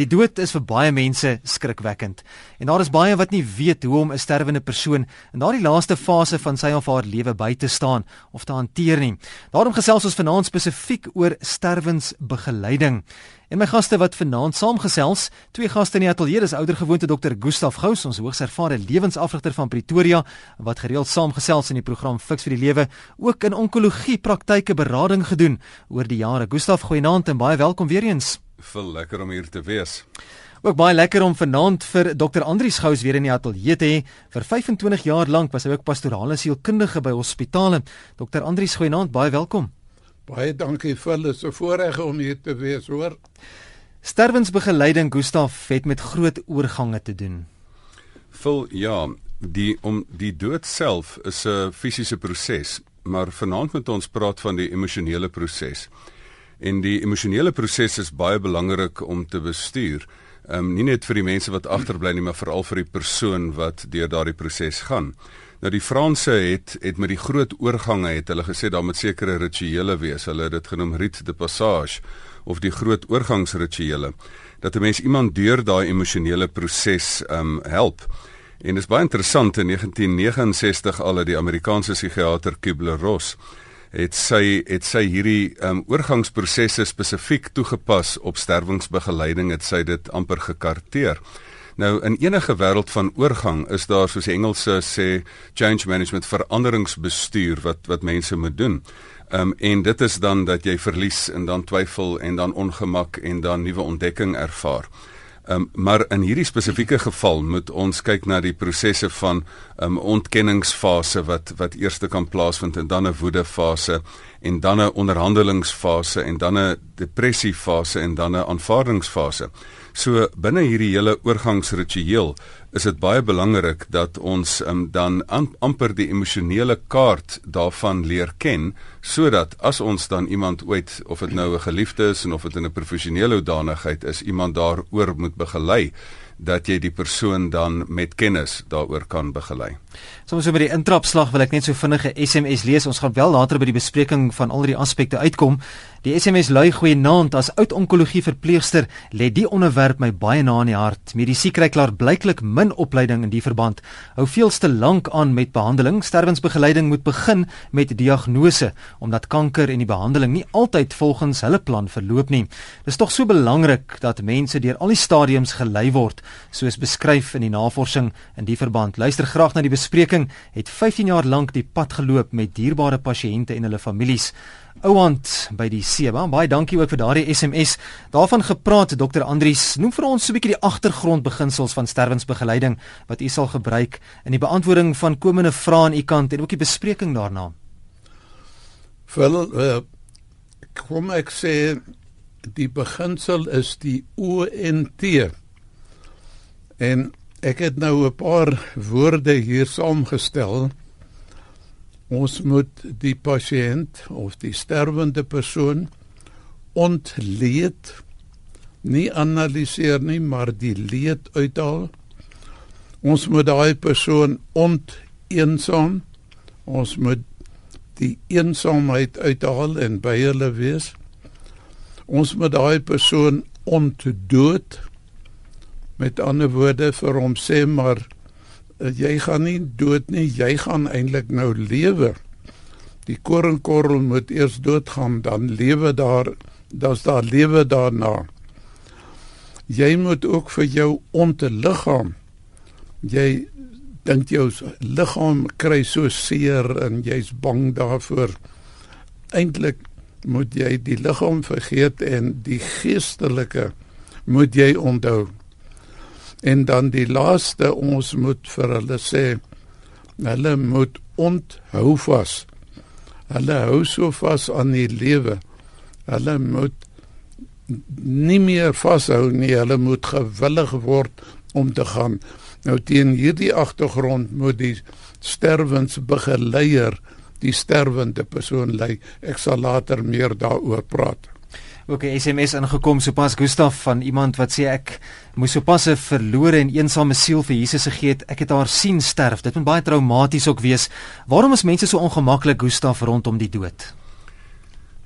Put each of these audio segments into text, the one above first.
Die dood is vir baie mense skrikwekkend. En daar is baie wat nie weet hoe om 'n sterwende persoon in daardie laaste fase van sy of haar lewe by te staan of te hanteer nie. Daarom gesels ons vanaand spesifiek oor sterwensbegeleiding. En my gaste wat vanaand saamgesels, twee gaste in die ateljee, is ouer gewoonte Dr. Gustaf Gous, ons hoogs ervare lewensafrigter van Pretoria, wat gereeld saamgesels in die program Fix vir die Lewe, ook in onkologie praktyke berading gedoen oor die jare. Gustaf, goeienaand en baie welkom weer eens. Vol lekker om hier te wees. Ook baie lekker om vanaand vir Dr. Andrius Gous weer in die ateljee te hê. Vir 25 jaar lank was hy ook pastorale sielkundige by hospitale. Dr. Andrius, goeienaand, baie welkom. Baie dankie vir hulle so voorreg om hier te wees, hoor. Sterwensbegeleiding Gustaf het met groot oorgange te doen. Vol ja, die om die dood self is 'n fisiese proses, maar vanaand moet ons praat van die emosionele proses. En die emosionele proses is baie belangrik om te bestuur. Ehm um, nie net vir die mense wat agterbly nie, maar veral vir die persoon wat deur daardie proses gaan. Nou die Franse het het met die groot oorgange het hulle gesê daar moet sekere rituele wees. Hulle het dit genoem rite de passage of die groot oorgangsrituele dat 'n mens iemand deur daai emosionele proses ehm um, help. En dit is baie interessant in 1969 al het die Amerikaanse psigiater Kubler-Ross het sy het sy hierdie um, oorgangsprosesse spesifiek toegepas op sterwingsbegeleiding het sy dit amper gekarteer. Nou in enige wêreld van oorgang is daar soos die Engelse sê change management veranderingsbestuur wat wat mense moet doen. Ehm um, en dit is dan dat jy verlies en dan twyfel en dan ongemak en dan nuwe ontdekking ervaar. Um, maar in hierdie spesifieke geval moet ons kyk na die prosesse van um, ontkenningsfase wat wat eers kan plaasvind en dan 'n woedefase en dan 'n onderhandelingsfase en dan 'n depressiefase en dan 'n aanvaardingsfase. So binne hierdie hele oorgangsritueel is dit baie belangrik dat ons um, dan am, amper die emosionele kaart daarvan leer ken sodat as ons dan iemand ooit of dit nou 'n geliefde is en of dit in 'n professionele hoedanigheid is iemand daaroor moet begelei dat jy die persoon dan met kennis daaroor kan begelei. Soms so by die intrapslag wil ek net so vinnige SMS lees. Ons gaan wel later by die bespreking van al die aspekte uitkom. Die SMS lui goeie naand as oud onkologie verpleegster lê die onderwerp my baie na in die hart. Medisyne kry klaar blyklik min opleiding in die verband. Hou veelste lank aan met behandeling. Sterwensbegeleiding moet begin met diagnose omdat kanker en die behandeling nie altyd volgens hulle plan verloop nie. Dis tog so belangrik dat mense deur al die stadiums gelei word soos beskryf in die navorsing in die verband. Luister graag na die bespreking het 15 jaar lank die pad geloop met dierbare pasiënte en hulle families. Ouant by die Seba. Baie dankie ook vir daardie SMS. Daarvan gepraat Dr. Andrius, noem vir ons so 'n bietjie die agtergrondbeginsels van sterwensbegeleiding wat u sal gebruik in die beantwoording van komende vrae aan u kant en ook die bespreking daarna. Wel, uh, kom ek sê die beginsel is die ONT. En Ek het nou 'n paar woorde hier saamgestel. Ons moet die pasiënt of die sterwende persoon ontleed, nie analiseer nie, maar die leed uithaal. Ons moet daai persoon onteensaam. Ons moet die eensaamheid uithaal en by hulle wees. Ons moet daai persoon ontdood Met ander woorde vir hom sê maar eh, jy gaan nie dood nie, jy gaan eintlik nou lewe. Die koringkorrel moet eers doodgaan, dan lewe daar, dan's daar lewe daarna. Jy moet ook vir jou ontliggaam. Jy dink jou liggaam kry so seer en jy's bang daarvoor. Eintlik moet jy die liggaam vergeet en die geestelike moet jy onthou. En dan die laaste ons moet vir hulle sê hulle moet onthou vas. Hulle hou so vas aan die lewe. Hulle moet nie meer vashou nie, hulle moet gewillig word om te gaan. Nou teen hierdie agtergrond moet die sterwensbegeleier die sterwende persoon lei. Ek sal later meer daaroor praat ook 'n SMS ingekom sopas Gustaf van iemand wat sê ek moes sopas 'n verlore en eensame siel vir Jesus gegee het. Ek het haar sien sterf. Dit moet baie traumaties ook wees. Waarom is mense so ongemaklik Gustaf rondom die dood?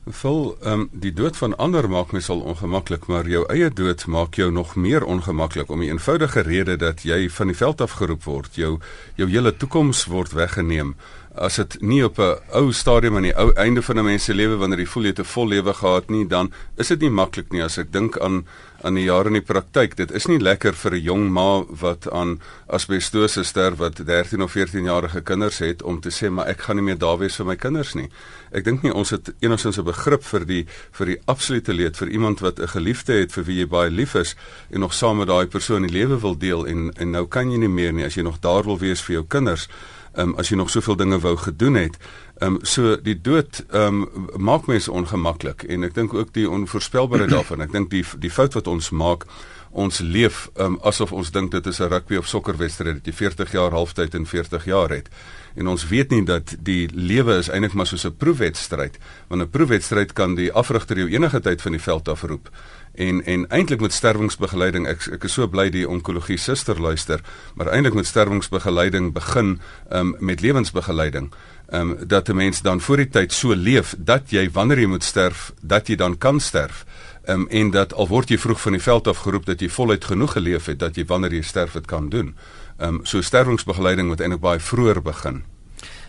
Vol ehm um, die dood van ander maak my sal ongemaklik, maar jou eie dood maak jou nog meer ongemaklik om die eenvoudige rede dat jy van die veld af geroep word, jou jou hele toekoms word weggeneem as dit nie op 'n ou stadium aan die ou einde van 'n mens se lewe wanneer jy voel jy het 'n vol lewe gehad nie, dan is dit nie maklik nie as ek dink aan aan die jare in die praktyk. Dit is nie lekker vir 'n jong ma wat aan asbestose sterf wat 13 of 14 jarige kinders het om te sê maar ek gaan nie meer daar wees vir my kinders nie. Ek dink nie ons het enigstens 'n begrip vir die vir die absolute leed vir iemand wat 'n geliefde het vir wie jy baie lief is en nog saam met daai persoon die lewe wil deel en en nou kan jy nie meer nie as jy nog daar wil wees vir jou kinders um, as jy nog soveel dinge wou gedoen het. Ehm um, so die dood ehm um, maak mense ongemaklik en ek dink ook die onvoorspelbaarheid daarvan. Ek dink die die fout wat ons maak ons leef um, asof ons dink dit is 'n rugby of sokkerwedstryd dat jy 40 jaar halftyd en 40 jaar het. En ons weet nie dat die lewe is eintlik maar soos 'n proefwedstryd. Want 'n proefwedstryd kan die afrigter jou enige tyd van die veld af roep en en eintlik met sterwingsbegeleiding ek ek is so bly die onkologie suster luister maar eintlik met sterwingsbegeleiding begin um, met lewensbegeleiding. Um, dat 'n mens dan voor die tyd so leef dat jy wanneer jy moet sterf dat jy dan kan sterf. Um, en dat al word jy vroeg van die veld af geroep dat jy voluit genoeg geleef het dat jy wanneer jy sterf dit kan doen. Um, so sterwingsbegeleiding moet eintlik baie vroeër begin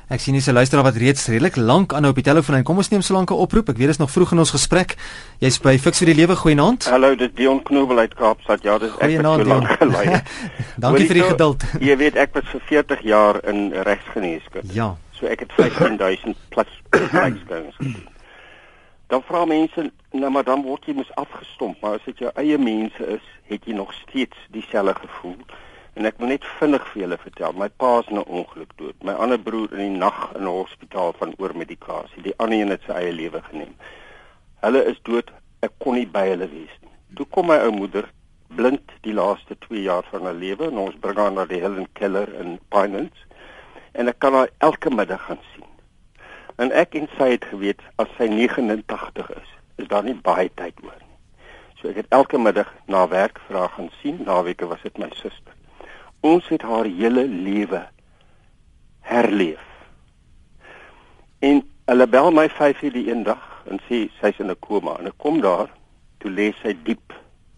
Ek sien dis 'n luisteraar wat reeds redelik lank aanhou op die telefoon en kom ons neem so lank 'n oproep. Ek weet dit is nog vroeg in ons gesprek. Jy's by Fix vir die Lewe goeienaand. Hallo, dit Dion Knobel uit Kaapstad. Ja, dis ek het so lank gelei. Dankie vir die geduld. Jy weet ek was vir 40 jaar in regsgeneeskunde. Ja. So ek het 15000 plus gedoen. Dan vra mense, nou maar dan word jy mos afgestomp, maar as dit jou eie mense is, het jy nog steeds dieselfde gevoel. En ek wil net vinnig vir julle vertel, my pa is in 'n ongeluk dood. My ander broer in die nag in 'n hospitaal van oormedikasie. Die ander een het sy eie lewe geneem. Hulle is dood. Ek kon nie by hulle wees nie. Toe kom my ou moeder blind die laaste 2 jaar van haar lewe en ons bring haar na die Helen Keller in Pinelands. En ek kan haar elke middag gaan sien. En ek en sy het geweet as sy 89 is, is daar nie baie tyd oor nie. So ek het elke middag na werk vra gaan sien. Naweke was dit my suster. Ons het haar hele lewe herleef. En hulle bel my 5:00 die eendag en sê sy's in 'n koma en ek kom daar toe lê sy diep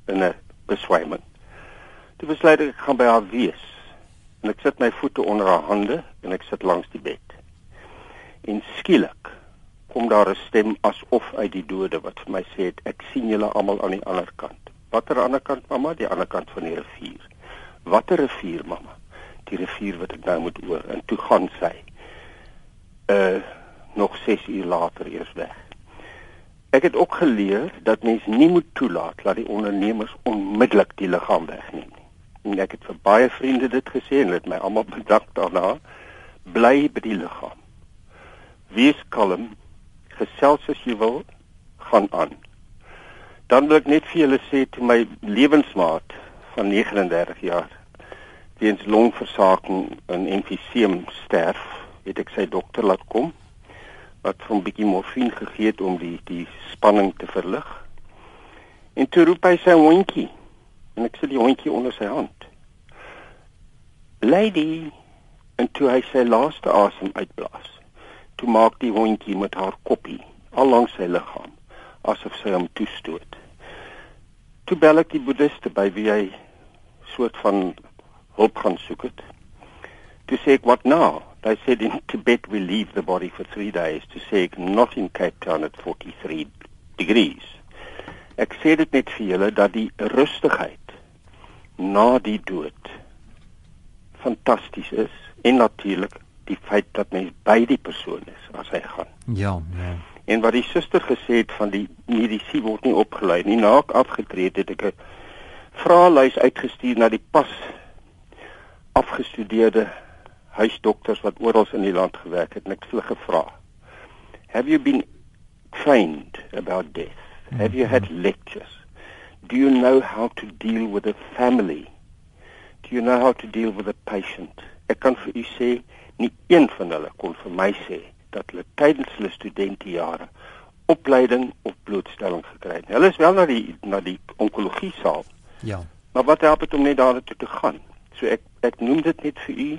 in 'n beswyming. Toe besluit ek ek gaan by haar wees. En ek sit my voete onder haar hande en ek sit langs die bed. En skielik kom daar 'n stem asof uit die dode wat vir my sê ek sien julle almal aan die ander kant. Watter ander kant mamma? Die ander kant van die rivier watter rivier mamma? Die rivier wat ek nou moet oor en toe gaan sy uh nog 6 uur later eers weg. Ek het ook geleer dat mens nie moet toelaat dat die ondernemers onmiddellik die liggaam wegneem nie. En ek het vir baie vriende dit gesê en dit my almal bedank daarna. Bly by die liggaam wees kalm. Gesels as jy wil. Gaan aan. Dan wil ek net vir julle sê toe my lewensmaat van 39 jaar weens longversaking en emfyseem sterf, het ek sy dokter laat kom wat hom 'n bietjie morfine gegee het om die die spanning te verlig. En toe roep hy sy hondjie en ek sit die hondjie onder sy hand. Lady en toe hy sy laaste asem uitblaas. Toe maak die hondjie met haar koppie al langs sy liggaam asof sy hom toestoot. Toe bel ek die boeddiste by wie hy soort van hulp gaan soek het. To say what now? They said in Tibet we leave the body for 3 days to say not in Cape Town at 43 degrees. Ek sê dit net vir julle dat die rustigheid na die dood fantasties is en natuurlik die feit dat mens by die persoon is as hy gaan. Ja, ja. En wat die suster gesê het van die medisyne word nie opgelei nie. Na ek afgetree het, het ek 'n vraelys uitgestuur na die pas afgestudeerde huisdokters wat oral in die land gewerk het en ek het hulle gevra have you been trained about death? Have you had lectures? Do you know how to deal with a family? Do you know how to deal with a patient? Ek kan vir u sê nie een van hulle kon vir my sê dat hulle tydens hulle studentejare opleiding of blootstelling gekry het hulle is wel na die na die onkologie saal. Ja. Maar wat help dit om net daar toe te gaan So ek ek noem dit net vir u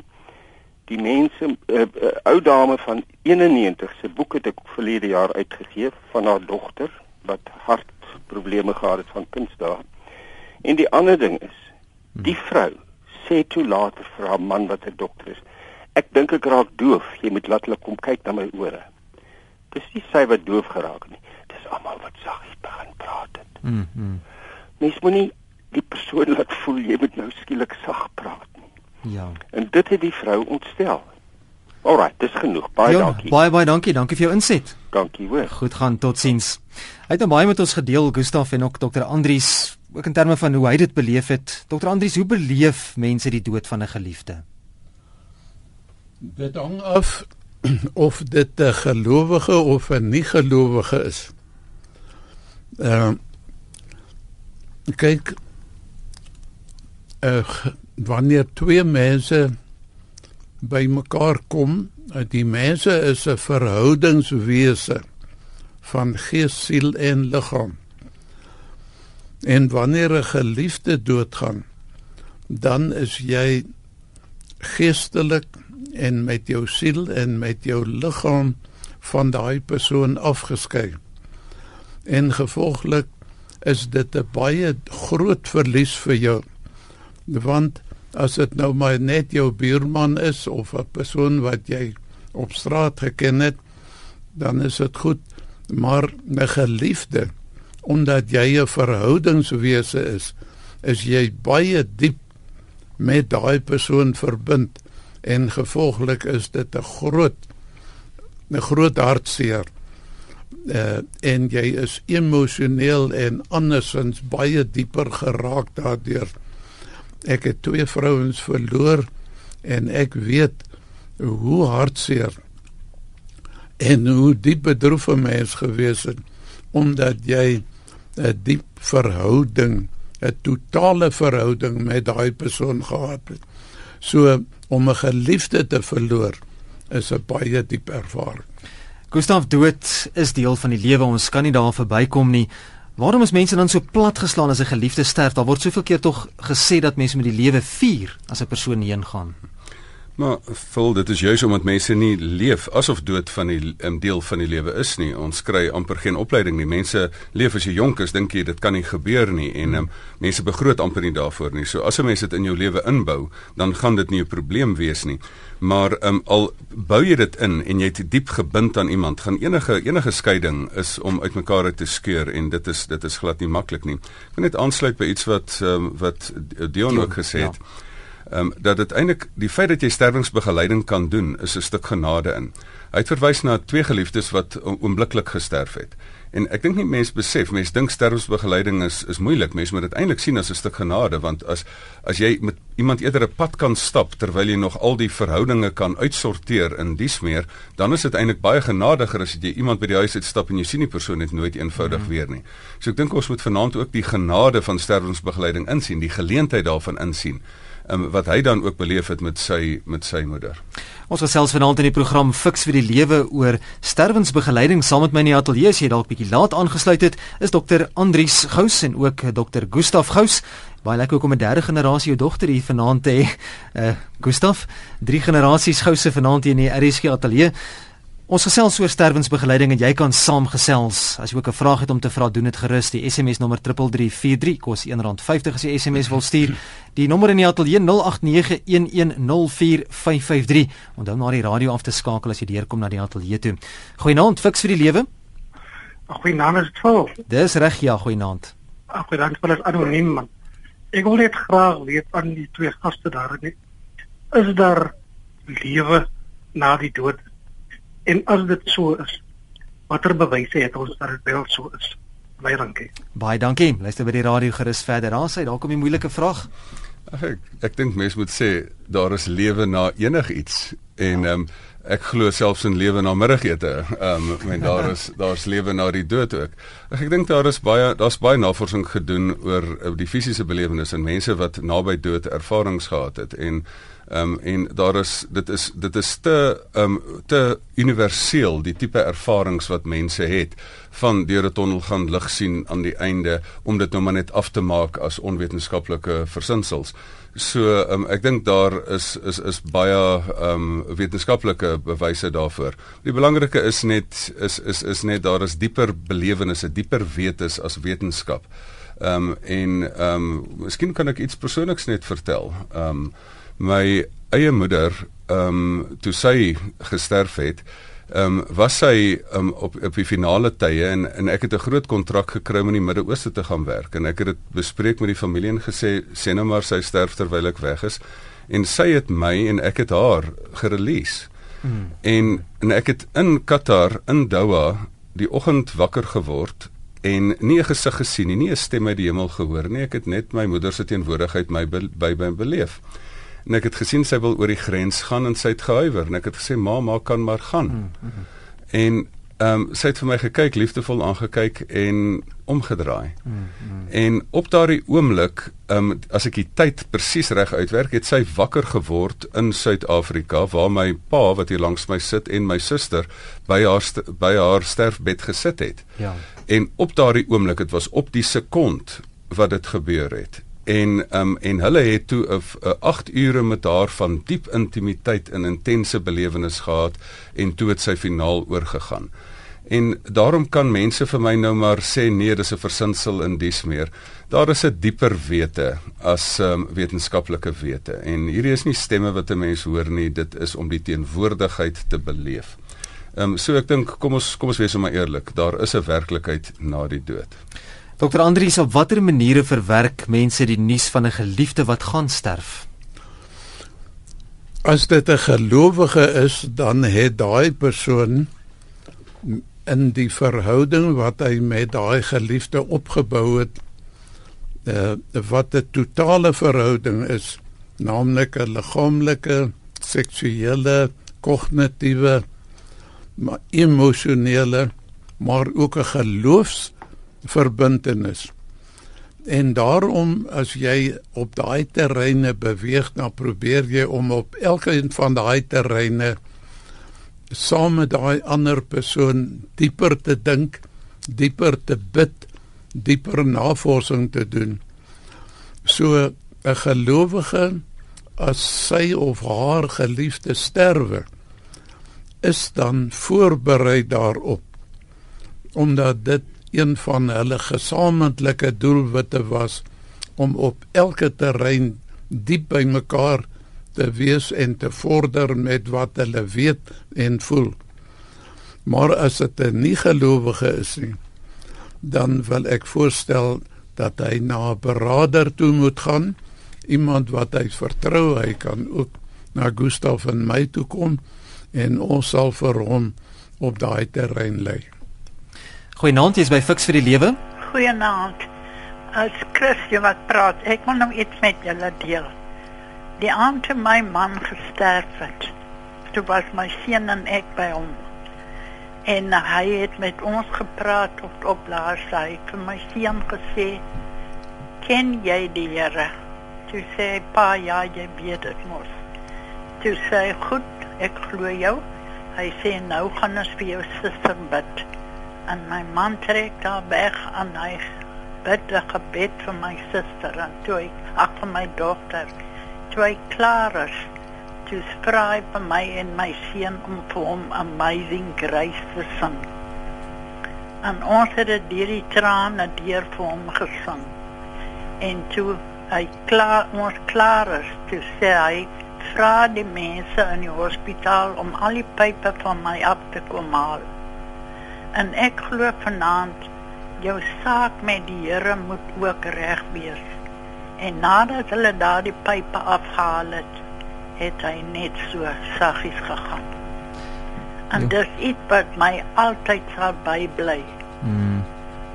die mense 'n uh, uh, ou dame van 91 se boek het ek verlede jaar uitgegee van haar dogter wat hartprobleme gehad het van kindsdae. En die ander ding is, die vrou sê toe later vir haar man wat 'n dokter is, ek dink ek raak doof, jy moet laat hulle kom kyk na my ore. Dis nie sy wat doof geraak nie, dis almal wat saggies begin praat het. Mm. mm. Mens moenie die persoon laat voel jy moet nou skielik sag praat nie. Ja. En dit het die vrou ontstel. Alraai, dis genoeg. Baie ja, dankie. Baie baie dankie. Dankie vir jou inset. Dankie hoor. Goed gaan, totsiens. Hy het nou baie met ons gedeel, Gustaf en ook Dr. Andrius, ook in terme van hoe hy dit beleef het. Dr. Andrius, hoe beleef mense die dood van 'n geliefde? Dit hang af of dit 'n gelowige of 'n nie gelowige is. Ehm uh, kyk uh, wanneer twee mense bymekaar kom, uh, die mense is 'n verhoudingswese van gees, siel en liggaam. En wanneer 'n geliefde doodgaan, dan is jy geestelik en met jou siel en met jou liggaam van daai persoon afgeskei. En gevolglik is dit 'n baie groot verlies vir jou. Want as dit nou maar net jou buurman is of 'n persoon wat jy op straat geken het, dan is dit goed, maar 'n geliefde omdat jy 'n verhoudingswese is, is jy baie diep met daai persoon verbind en gevolglik is dit 'n groot 'n groot hartseer. Uh, en jy is emosioneel en andersins baie dieper geraak daardeur. Ek het twee vrouens verloor en ek weet hoe hartseer en hoe diep bedroef 'n mens gewees het omdat jy 'n diep verhouding, 'n totale verhouding met daai persoon gehad het. So om 'n geliefde te verloor is 'n baie diep ervaring. Gustav dood is deel van die lewe, ons kan nie daar verbykom nie. Waarom is mense dan so platgeslaan as 'n geliefde sterf? Daar word soveel keer tog gesê dat mense met die lewe vier as 'n persoon heen gaan. Maar vol dit is juis omdat mense nie leef asof dood van die um, deel van die lewe is nie. Ons kry amper geen opleiding nie. Mense leef as jy jonk is, dink jy dit kan nie gebeur nie en um, mense begroot amper nie daarvoor nie. So as 'n mens dit in jou lewe inbou, dan gaan dit nie 'n probleem wees nie. Maar um, al bou jy dit in en jy't diep gebind aan iemand, gaan enige enige skeiding is om uitmekaar uit te skeur en dit is dit is glad nie maklik nie. Ek wil net aansluit by iets wat um, wat Dion ook gesê het. Ja ehm um, dat dit eintlik die feit dat jy sterwingsbegeleiding kan doen is 'n stuk genade in. Hy het verwys na twee geliefdes wat oombliklik gesterf het. En ek dink nie mense besef, mense dink sterwingsbegeleiding is is moeilik. Mense moet dit eintlik sien as 'n stuk genade want as as jy met iemand eerder 'n pad kan stap terwyl jy nog al die verhoudinge kan uitsorteer in dies meer, dan is dit eintlik baie genadiger as jy iemand by die huis uitstap en jy sien die persoon net nooit eenvoudig mm. weer nie. So ek dink ons moet vanaand ook die genade van sterwingsbegeleiding insien, die geleentheid daarvan insien um, wat hy dan ook beleef het met sy met sy moeder. Ons gesels vanaand in die program Fix vir die lewe oor sterwensbegeleiding saam met my in die ateljee as jy dalk bietjie laat aangesluit het, is dokter Andrius Gous en ook dokter Gustaf Gous. Baie lekker om 'n derde generasie jou dogter hier vanaand te hê. Uh Gustaf, drie generasies Gouse vanaand hier in die RSG ateljee. Ons gesels oor sterwensbegeleiding en jy kan saamgesels. As jy ook 'n vraag het om te vra, doen dit gerus. Die SMS nommer 3343 kos R1.50 as jy SMS wil stuur. Die nommer in die ateljee 0891104553. Onthou na die radio af te skakel as jy deurkom na die ateljee toe. Goeienaand, fiks vir die lewe. Goeienaand, is dit vol? Dis reg, ja, goeienaand. Ag, goeienaand, vir as anoniem man. Ek wil net graag weet aan die twee gaste daar net. Is daar lewe na die dood? En as dit so is, watter bewyse het ons dat dit wel so is? Baie dankie. Baie dankie. Luister by die radio gerus verder. Daar sê daar kom 'n moeilike vraag. Ag ek ek dink mense moet sê daar is lewe na enigiets en ehm um, ek glo selfs in lewe na middagete. Ehm um, men daar is daar's lewe na die dood ook. Ek, ek dink daar is baie daar's baie navorsing gedoen oor uh, die fisiese belewenis en mense wat naby dood ervarings gehad het en Ehm um, en daar is dit is dit is te ehm um, te universeel die tipe ervarings wat mense het van deur 'n tonnel gaan lig sien aan die einde om dit nou maar net af te maak as onwetenskaplike versinsels. So ehm um, ek dink daar is is is baie ehm um, wetenskaplike bewyse daarvoor. Die belangrike is net is is is net daar is dieper belewennisse, dieper wetes as wetenskap. Ehm um, en ehm um, miskien kan ek iets persoonliks net vertel. Ehm um, my eie moeder ehm um, toe sy gesterf het ehm um, was sy um, op op die finale tye en en ek het 'n groot kontrak gekry om in die Midde-Ooste te gaan werk. En ek het dit bespreek met die familie en gesê sê nou maar sy sterf terwyl ek weg is. En sy het my en ek het haar gerelease. Hmm. en en ek het in Qatar in Doha die oggend wakker geword en nie 'n gesig gesien nie nie 'n stem uit die hemel gehoor nie. Ek het net my moeder se teenwoordigheid my by by beleef en ek het gesien sy wil oor die grens gaan en sy het gehuiwer en ek het gesê ma ma kan maar gaan. Mm -hmm. En ehm um, sy het vir my gekyk, liefdevol aangekyk en omgedraai. Mm -hmm. En op daardie oomblik, ehm um, as ek die tyd presies reg uitwerk, het sy wakker geword in Suid-Afrika waar my pa wat hier langs my sit en my suster by haar by haar sterfbed gesit het. Ja. En op daardie oomblik, dit was op die sekond wat dit gebeur het en um, en hulle het toe 'n 8 ure met haar van diep intimiteit en intense belewenis gehad en toe het sy finaal oorgegaan. En daarom kan mense vir my nou maar sê nee, dis 'n versinsel in dies meer. Daar is 'n dieper wete as um, wetenskaplike wete en hierdie is nie stemme wat 'n mens hoor nie, dit is om die teenwoordigheid te beleef. Ehm um, so ek dink kom ons kom ons wees maar eerlik, daar is 'n werklikheid na die dood. Dokter Andrius, op watter maniere verwerk mense die nuus van 'n geliefde wat gaan sterf? As dit 'n gelowige is, dan het daai persoon in die verhouding wat hy met daai geliefde opgebou het, uh, wat 'n totale verhouding is, naamlik 'n liggaamlike, seksuele, kognitiewe, maar emosionele, maar ook 'n geloofs verbintenis. En daarom as jy op daai terreine beweeg, dan probeer jy om op elkeen van daai terreine saam met daai ander persoon dieper te dink, dieper te bid, dieper navorsing te doen. So 'n gelowige as sy of haar geliefde sterwe is dan voorberei daarop omdat dit een van hulle gesamentlike doelwitte was om op elke terrein diep by mekaar te wees en te vorder met wat hulle weet en voel. Maar as dit 'n nie gelowige is nie, dan wil ek voorstel dat hy na 'n beraader toe moet gaan, iemand wat hy vertrou, hy kan ook na Gustaf en my toe kom en ons sal vir hom op daai terrein lei. Goeienaand, jy's by Fix vir die Lewe. Goeienaand. As Christie wat praat, ek wil nou iets met julle deel. Die aand toe my man gesterf het, toe was my seun en ek by hom. En hy het met ons gepraat op op laarsy vir my seun gesê, "Ken jy die Here?" Toe sê hy, "Pa, ja, jy weet dit mos." Toe sê hy, "Goed, ek glo jou." Hy sê, "Nou gaan ons vir jou suster bid." En my man trek daar weg en hy bid 'n gebed vir my suster en toe ek ag vir my dogter toe ek klaar is toe skryf vir my en my seun om vir hom amazing grace te sing. En ons het dit deur die trane deur vir hom gesing. En toe hy klaar ons klaar is toe sê hy vra die mense in die hospitaal om al die pype van my af te kom haal En ek glo vanaand jou saak met die Here moet ook reg wees. En nadat hulle daardie pype afgehaal het, het hy net so saggies gegaan. En ja. dis iets wat my altyd sal bybly. Mm.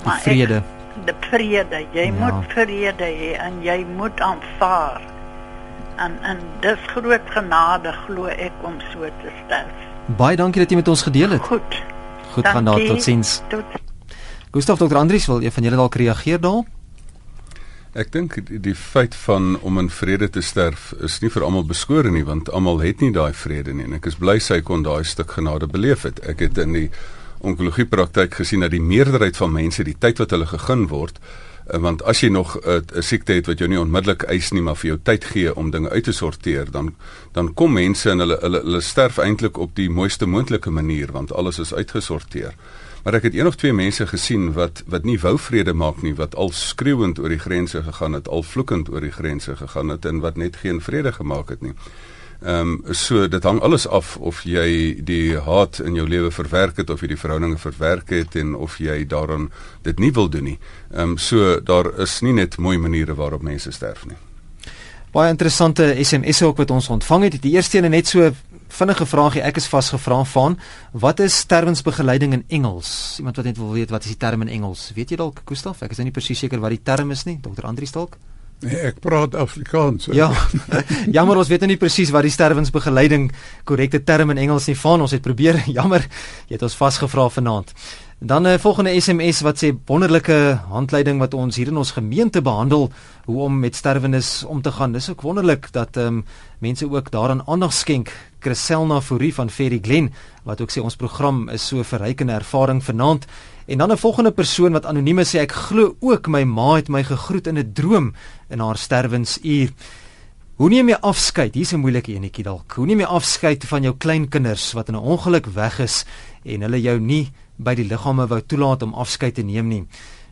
Die vrede. Ek, die vrede. Jy ja. moet vrede hê en jy moet aanvaar. En en dis groot genade glo ek om so te sterf. Baie dankie dat jy met ons gedeel het. Goed. Goed gaan daar totsiens. Tot Gustaf Dr. Andries wil een van julle dalk reageer daar? Ek dink die, die feit van om in vrede te sterf is nie vir almal beskore nie want almal het nie daai vrede nie en ek is bly sy kon daai stuk genade beleef het. Ek het in die onkologie praktyk gesien dat die meerderheid van mense die tyd wat hulle gegee word want as jy nog 'n uh, siekte het wat jou nie onmiddellik eis nie maar vir jou tyd gee om dinge uit te sorteer dan dan kom mense en hulle hulle hulle sterf eintlik op die mooiste moontlike manier want alles is uitgesorteer. Maar ek het een of twee mense gesien wat wat nie wou vrede maak nie, wat al skreeuend oor die grense gegaan het, al vloekend oor die grense gegaan het en wat net geen vrede gemaak het nie. Ehm um, so dit hang alles af of jy die haat in jou lewe verwerk het of jy die verhoudinge verwerk het en of jy daaraan dit nie wil doen nie. Ehm um, so daar is nie net mooi maniere waarop mense sterf nie. Baie interessante SMS'e ook wat ons ontvang het. Die eerste een net so vinnige vraagie ek is vasgevra van wat is sterwensbegeleiding in Engels? Iemand wat net wil weet wat is die term in Engels? Weet jy dalk Gustaf? Ek is nou nie presies seker wat die term is nie. Dr. Andri dalk? Nee, ek praat Afrikaans. Ja. Jammer ons weet nou nie presies wat die sterwensbegeleiding korrekte term in Engels nie van ons het probeer. Jammer. Jy het ons vasgevra vanaand. Dan 'n uh, volgende SMS wat sê wonderlike handleiding wat ons hier in ons gemeente behandel hoe om met sterwenis om te gaan. Dis ook wonderlik dat ehm um, mense ook daaraan aandag skenk. Chriselna Fourie van Ferry Glen wat ook sê ons program is so verrykende ervaring vanaand. En dan 'n volgende persoon wat anoniem sê ek glo ook my ma het my gegroet in 'n droom in haar sterwensuur. Hoe neem jy afskeid? Hier's 'n moeilike enetjie dalk. Hoe neem jy afskeid van jou kleinkinders wat in 'n ongeluk weg is en hulle jou nie by die liggame wou toelaat om afskeid te neem nie?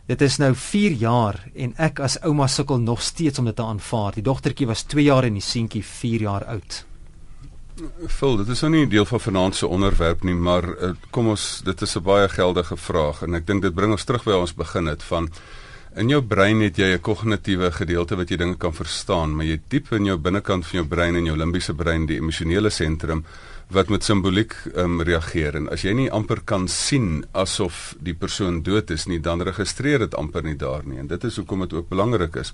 Dit is nou 4 jaar en ek as ouma sukkel nog steeds om dit te aanvaar. Die dogtertjie was 2 jaar en die seentjie 4 jaar oud. Phil, dit is nou nie deel van vanaand se onderwerp nie, maar uh, kom ons, dit is 'n baie geldige vraag en ek dink dit bring ons terug by ons begin het van in jou brein het jy 'n kognitiewe gedeelte wat jy dinge kan verstaan, maar jy diep in jou binnekant van jou brein en jou limbiese brein, die emosionele sentrum wat met simboliek um, reageer en as jy nie amper kan sien asof die persoon dood is nie, dan registreer dit amper nie daar nie en dit is hoekom dit ook belangrik is.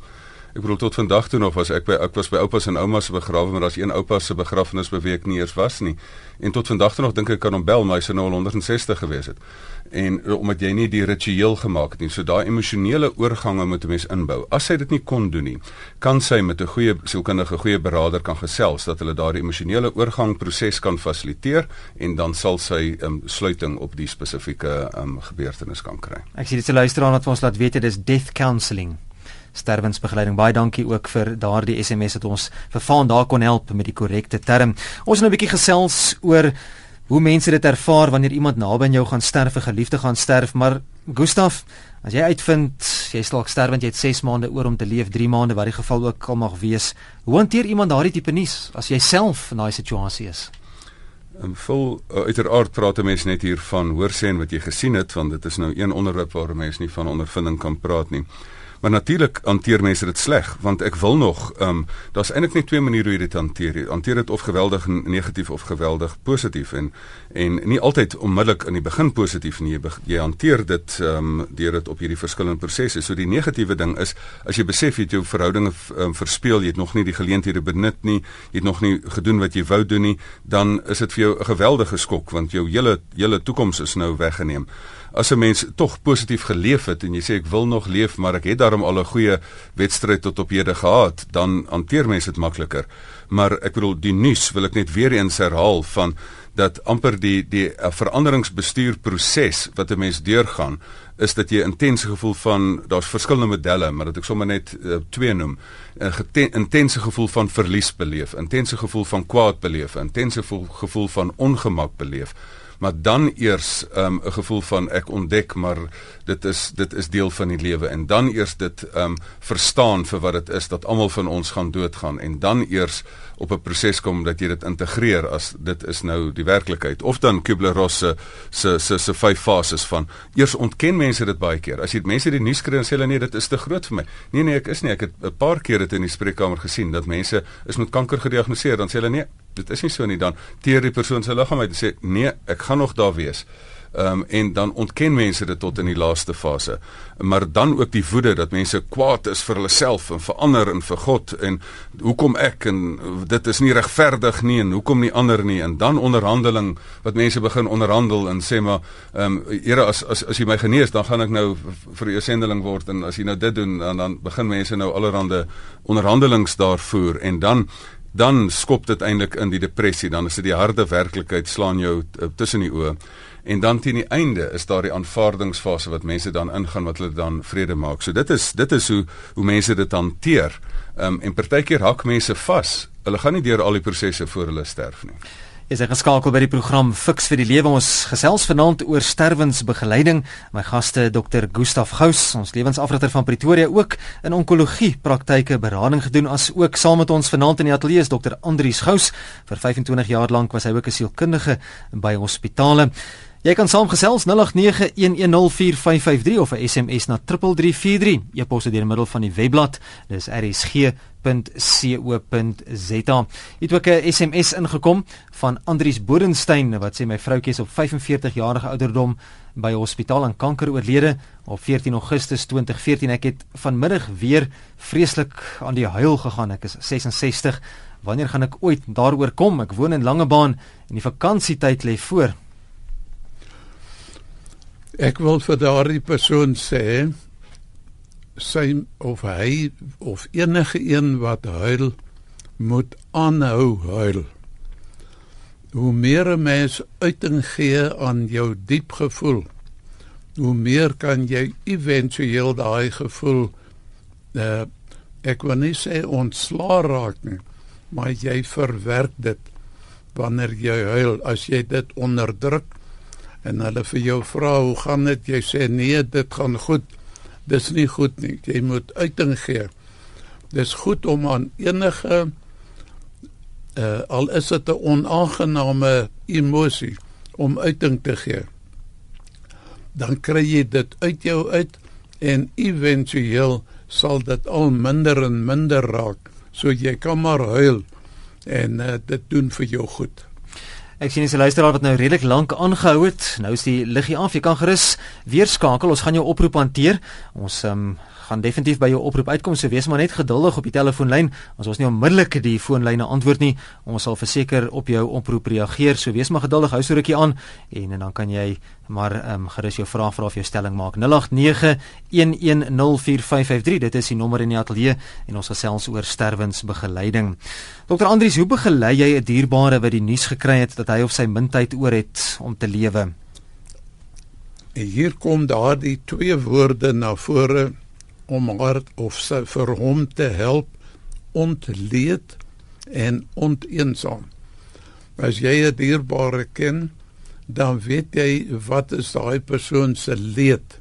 Ek bedoel tot vandag toe nog was ek by ek was by oupas en oumas se begrafnis, maar daar's een oupa se begrafnis by wie ek nie eers was nie. En tot vandag toe nog dink ek kan hom bel, maar hy sou nou al 160 gewees het. En omdat jy nie die ritueel gemaak het nie, so daai emosionele oorgange moet 'n mens inbou. As sy dit nie kon doen nie, kan sy met 'n goeie sielkundige, goeie beraader kan gesels dat hulle daardie emosionele oorgangproses kan fasiliteer en dan sal sy 'n um, sluiting op die spesifieke um, gebeurtenis kan kry. Ek sien dit se luisteraar wat ons laat weet dit is death counselling sterwensbegeleiding. Baie dankie ook vir daardie SMS wat ons vir Vaan daar kon help met die korrekte term. Ons het nou 'n bietjie gesels oor hoe mense dit ervaar wanneer iemand naby aan jou gaan sterf, 'n geliefde gaan sterf, maar Gustaf, as jy uitvind jy dalk sterf want jy het 6 maande oor om te leef, 3 maande wat die geval ook al mag wees, hoe hanteer iemand daardie tipe nuus as jy self in daai situasie is? En vol uh, uiteraard praat mense net hier van hoor sê en wat jy gesien het want dit is nou een onderwerp waar mense nie van ondervinding kan praat nie. Maar natuurlik hanteer mense dit sleg want ek wil nog ehm um, daar's eintlik net twee maniere hoe jy dit hanteer. Jy hanteer dit of geweldig negatief of geweldig positief en en nie altyd onmiddellik in die begin positief nie. Jy, jy hanteer dit ehm um, deur dit op hierdie verskillende prosesse. So die negatiewe ding is as jy besef jy het jou verhoudinge um, verspeel, jy het nog nie die geleenthede benut nie, jy het nog nie gedoen wat jy wou doen nie, dan is dit vir jou 'n geweldige skok want jou hele hele toekoms is nou weggeneem as 'n mens tog positief geleef het en jy sê ek wil nog leef maar ek het daarom al 'n goeie wedstryd tot op hede gehad, dan hanteer mense dit makliker. Maar ek bedoel die nuus wil ek net weer eens herhaal van dat amper die die uh, veranderingsbestuurproses wat 'n mens deurgaan is dat jy 'n intense gevoel van daar's verskillende modelle maar dat ek sommer net uh, twee noem 'n intense gevoel van verlies beleef, intense gevoel van kwaad beleef, intense gevoel van ongemak beleef maar dan eers 'n um, gevoel van ek ontdek maar dit is dit is deel van die lewe. En dan eers dit um verstaan vir wat dit is dat almal van ons gaan doodgaan. En dan eers op 'n proses kom dat jy dit integreer as dit is nou die werklikheid of dan Kubler-Ross se se se se vyf fases van eers ontken mense dit baie keer. As jy mense die nuus kry en sê hulle nee dit is te groot vir my. Nee nee ek is nie. Ek het 'n paar keer dit in die spreekkamer gesien dat mense is met kanker gediagnoseer. Dan sê hulle nee dit is nie so nie. Dan teer die persoon se liggaam uit en sê nee ek gaan nog daar wees. Ehm um, en dan ontken mense dit tot in die laaste fase. Maar dan ook die woede dat mense kwaad is vir hulle self en vir ander en vir God en hoekom ek en dit is nie regverdig nie en hoekom nie ander nie. En dan onderhandeling wat mense begin onderhandel en sê maar ehm um, Here as as as jy my genees dan gaan ek nou vir jou sendeling word en as jy nou dit doen dan dan begin mense nou allerhande onderhandelings daar voer. En dan dan skop dit eintlik in die depressie dan is dit die harde werklikheid slaan jou uh, tussen die oë en dan teen die einde is daar die aanvaardingsfase wat mense dan ingaan wat hulle dan vrede maak. So dit is dit is hoe hoe mense dit hanteer. Ehm um, en partykeer hak mense vas. Hulle gaan nie deur al die prosesse voor hulle sterf nie. Is ek geskakel by die program Fix vir die Lewe. Ons gesels vanaand oor sterwensbegeleiding. My gaste Dr. Gustaf Gous, ons lewensafrigter van Pretoria, ook in onkologie praktyke berading gedoen as ook saam met ons vanaand in die ateljee is Dr. Andrius Gous. Vir 25 jaar lank was hy ook 'n sielkundige by hospitale. Jy kan saamgesels 0891104553 of 'n SMS na 3343. E-pos deur middel van die webblad. Dis rsg.co.za. Het ook 'n SMS ingekom van Andrius Bodenstein wat sê my vroutjie is op 45 jarige ouderdom by hospitaal aan kanker oorlede op 14 Augustus 2014. Ek het vanmiddag weer vreeslik aan die huil gegaan. Ek is 66. Wanneer gaan ek ooit daaroor kom? Ek woon in Langebaan en die vakansietyd lê voor. Ek wil vir daardie persoon sê sy of hy of enige een wat huil moet aanhou huil. Hoe meer 'n mens uiting gee aan jou diep gevoel, hoe meer kan jy éventueel daai gevoel uh, ek wil nie sê ontslaa raak nie, maar jy verwerk dit wanneer jy huil. As jy dit onderdruk en hulle vir jou vra hoe gaan dit jy sê nee dit gaan goed dis nie goed nie. Jy moet uiting gee dis goed om aan enige uh, al is dit 'n onaangename emosie om uiting te gee. Dan kry jy dit uit jou uit en éventueel sal dit al minder en minder raak. So jy kan maar huil en uh, dit doen vir jou goed Ek sien 'n luisteraar wat nou redelik lank aangehou het. Nou is die liggie af. Jy kan gerus weer skakel. Ons gaan jou oproep hanteer. Ons um, gaan definitief by jou oproep uitkom. So wees maar net geduldig op die telefoonlyn. Ons ons nie onmiddellik die foonlyne antwoord nie. Ons sal verseker op jou oproep reageer. So wees maar geduldig. Hou so rukkie aan en en dan kan jy maar ehm um, gerus jou vraag vra of jou stelling maak. 0891104553. Dit is die nommer in die ateljee en ons gesels oor sterwensbegeleiding. Dr. Andrius, hoe begelei jy 'n dierbare wat die nuus gekry het dat hy of sy min tyd oor het om te lewe? Hier kom daardie twee woorde na vore om haar of sy vir hom te help ontleed en onteensaam. As jy 'n dierbare ken, dan weet jy wat is daai persoon se leed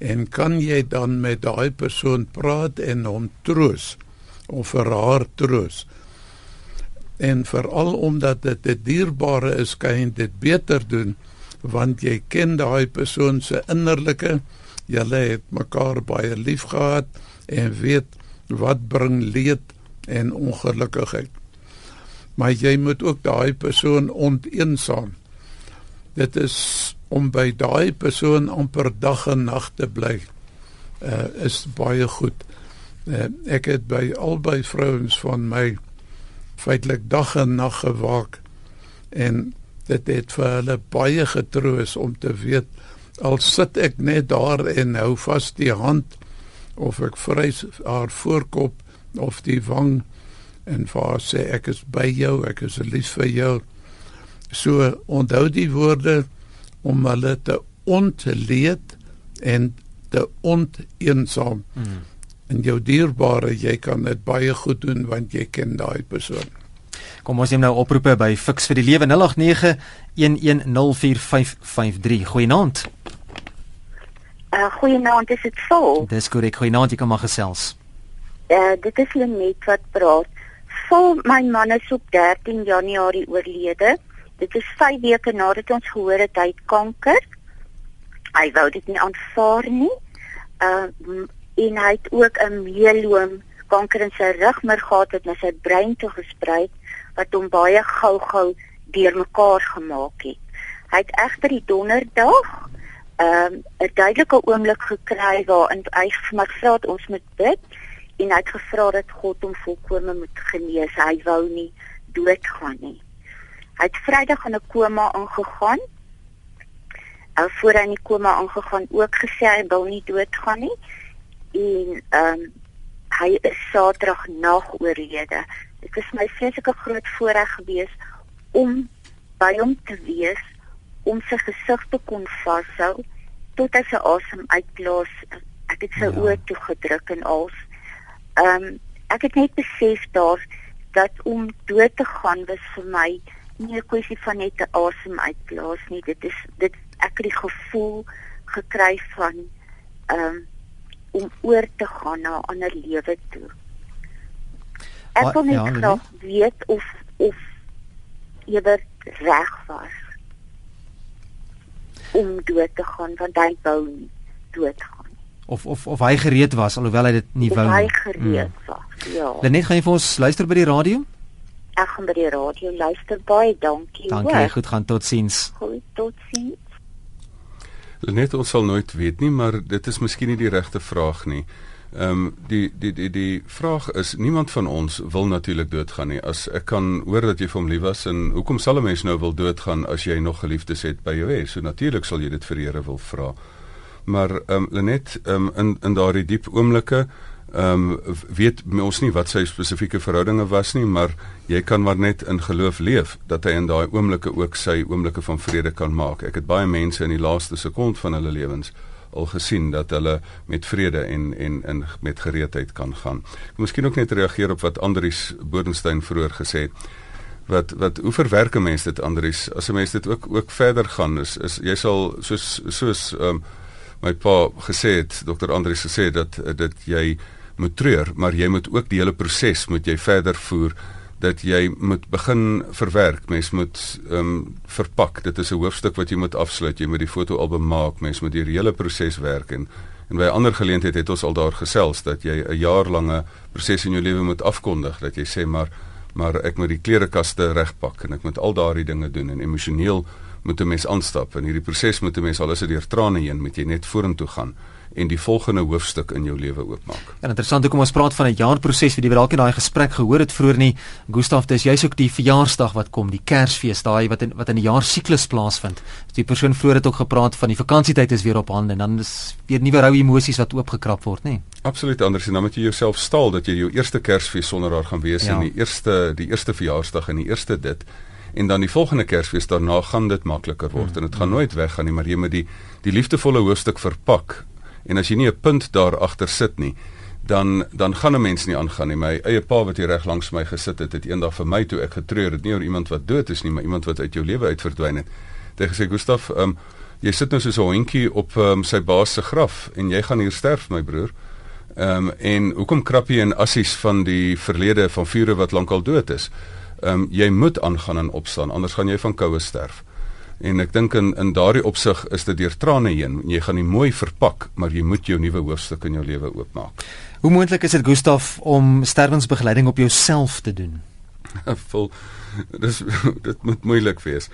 en kan jy dan met daai persoon praat en hom troos of vir haar troos. En veral omdat dit 'n dierbare is, kan jy dit beter doen want jy ken daai persoon se innerlike julle het mekaar baie lief gehad en weet wat bring leed en ongelukkigheid. Maar jy moet ook daai persoon onteensaam. Dit is om by daai persoon amper dag en nag te bly. Uh is baie goed. Uh, ek het by albei vrouens van my feitelik dag en nag gewaak en dit het vir hulle baie getroos om te weet al sit ek net daar en hou vas die hand of ek vrys haar voorkop of die wang en vir haar sê ek is by jou, ek is lief vir jou. So onthou die woorde om hulle te ontleed en te onteensaam. Mm. En jou dierbare, jy kan dit baie goed doen want jy ken daai persoon. Kom ons neem nou oproepe by Fix vir die Lewe 089 11045553. Goeienaand. Uh goeienaand, dis dit vol. Dis korrek, goeienaand, jy kan maar gesels. Uh dit is Lenet wat praat. Vol my man is op 13 Januarie oorlede. Dit is 5 weke nadat ons gehoor het hy het kanker. Hy wou dit nie aanvaar nie. Uh en hy het ook 'n mieloom kanker in sy rugmerg gehad wat na sy brein toe gesprei wat hom baie gou-gou deurmekaar gemaak het. Hy het egter die donderdag ehm um, 'n duidelike oomblik gekry waarin hy vir my gevra het ons moet bid en hy het gevra dat God hom volkome moet genees. Hy wou nie doodgaan nie. Hy het Vrydag in 'n koma ingegaan. Ou voor hy in die koma ingegaan ook gesê hy wil nie doodgaan nie. En ehm um, hy is Saterdag nag oorlede. Dit was my vreeslike groot voorreg geweest om by hom te wees om sy gesig te kon vashou tot hy sy asem uitblaas. Ek het sy ja. oë toe gedruk en als. Ehm um, ek het net besef daar dat om dood te gaan was vir my nie 'n kwessie van net 'n asem uitblaas nie. Dit is dit ek het die gevoel gekry van ehm um, om oor te gaan na 'n ander lewe toe. Ek kon net ja, graag weet of of jy reg was om dood te gaan want hy wou nie dood gaan of of of hy gereed was alhoewel hy dit nie of wou nie. Hy gereed hmm. was. Ja. Lenet gaan jy vir ons luister by die radio? Ek gaan by die radio luister baie dankie. Dankie, hoor. goed gaan totsiens. Goed, totsiens. Lenet ons sal nooit weet nie, maar dit is miskien nie die regte vraag nie. Ehm um, die die die die vraag is niemand van ons wil natuurlik doodgaan nie. As ek kan hoor dat jy vir hom lief was en hoekom sal 'n mens nou wil doodgaan as jy nog geliefdes het by jou huis? So natuurlik sal jy dit vir die Here wil vra. Maar ehm um, Lenet ehm um, in in daardie diep oomblikke ehm um, weet ons nie wat sy spesifieke verhoudinge was nie, maar jy kan maar net in geloof leef dat hy in daai oomblikke ook sy oomblikke van vrede kan maak. Ek het baie mense in die laaste sekond van hulle lewens al gesien dat hulle met vrede en en in met gereedheid kan gaan. Ek miskien ook net reageer op wat Andrius Bodenstein vroeër gesê het. Wat wat hoe verwerk 'n mens dit Andrius? As 'n mens dit ook ook verder gaan is is jy sal soos soos um, my pa gesê het, Dr. Andrius gesê dat dat jy moet treur, maar jy moet ook die hele proses moet jy verder voer dat jy moet begin verwerk. Mens moet ehm um, verpak. Dit is 'n hoofstuk wat jy moet afsluit. Jy moet die fotoalbum maak. Mens moet die hele proses werk en en by 'n ander geleentheid het ons al daar gesels dat jy 'n jaar lange proses in jou lewe moet afkondig. Dat jy sê maar maar ek moet die klerekaste regpak en ek moet al daardie dinge doen en emosioneel moet 'n mens aanstap en hierdie proses moet 'n mens al is dit deur trane heen moet jy net vorentoe gaan en die volgende hoofstuk in jou lewe oopmaak. Ja, interessant hoekom ons praat van 'n jaarproses die wat dalk nie daai gesprek gehoor het vroeër nie. Gustaf, dis juist ook die verjaarsdag wat kom, die Kersfees, daai wat in wat in die jaar siklus plaasvind. Die persoon vroeër het ook gepraat van die vakansietyd is weer op hande en dan is weer nuwe rou emosies wat oopgekrap word, nê? Absoluut anders en dan moet jy jouself staal dat jy jou eerste Kersfees sonder haar gaan wees ja. en die eerste die eerste verjaarsdag en die eerste dit en dan die volgende Kersfees daarna gaan dit makliker word mm. en dit gaan nooit weggaan nie maar jy moet die die liefdevolle hoofstuk verpak En as jy nie 'n punt daar agter sit nie, dan dan gaan 'n mens nie aangaan nie. My eie pa wat hier reg langs my gesit het, het eendag vir my toe ek getreur het nie oor iemand wat dood is nie, maar iemand wat uit jou lewe uit verdwyn het. Hy het gesê Gustaf, um, jy sit nou soos 'n hondjie op um, sy baas se graf en jy gaan hier sterf, my broer. Ehm um, en hoekom krap jy in assies van die verlede van vure wat lankal dood is? Ehm um, jy moet aangaan en opstaan, anders gaan jy van koue sterf. En ek dink in in daardie opsig is dit deur trane heen. Jy gaan nie mooi verpak, maar jy moet jou nuwe hoofstuk in jou lewe oopmaak. Hoe moontlik is dit Gustaf om sterwensbegeleiding op jouself te doen? Vol dis dit moet moeilik wees.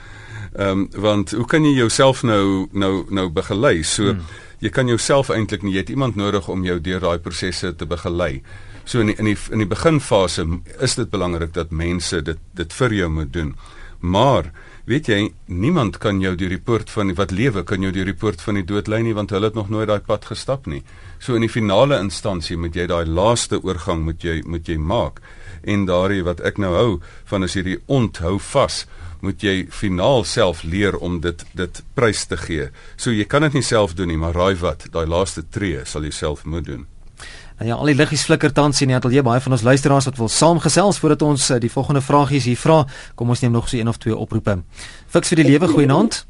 Ehm um, want hoe kan jy jouself nou nou nou begelei? So hmm. jy kan jouself eintlik nie jy het iemand nodig om jou deur daai prosesse te begelei. So in die, in die in die beginfase is dit belangrik dat mense dit dit vir jou moet doen. Maar weet jy niemand kan jou deur die poort van wat lewe kan jou deur die poort van die dood lei nie want hulle het nog nooit daai pad gestap nie. So in die finale instansie moet jy daai laaste oorgang moet jy moet jy maak. En daardie wat ek nou hou van is hierdie onthou vas moet jy finaal self leer om dit dit prys te gee. So jy kan dit nie self doen nie, maar raai wat, daai laaste tree sal jy self moet doen. Nou ja, al die liggies flikker tans in die ateljee baie van ons luisteraars wat wil saamgesels voordat ons uh, die volgende vragies hier vra. Kom ons neem nog so een of twee oproepe. Fiks vir die lewe goeienaand.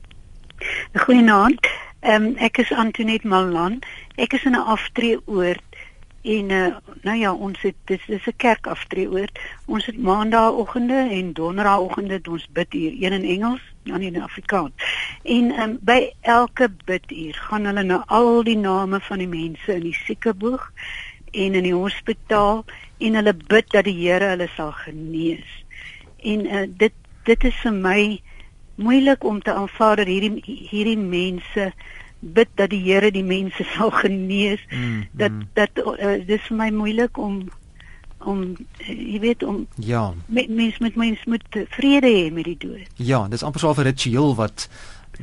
Goeienaand. Ehm um, ek is Antoinette Malan. Ek is in 'n aftreeoord en uh, nou ja, ons het dis is 'n kerk aftreeoord. Ons het maandagooggende en donderdagooggende ons bid hier, een in Engels, dan in Afrikaans. En um, by elke biduur gaan hulle na al die name van die mense in die siekeboeg en in die hospitaal en hulle bid dat die Here hulle sal genees. En uh, dit dit is vir my moeilik om te aanvaar dat hierdie hierdie mense bid dat die Here die mense sal genees. Mm, dat mm. dat uh, dis vir my moeilik om om uh, jy weet om ja met mense met mense moet vrede hê met die dood. Ja, dis amper so 'n ritueel wat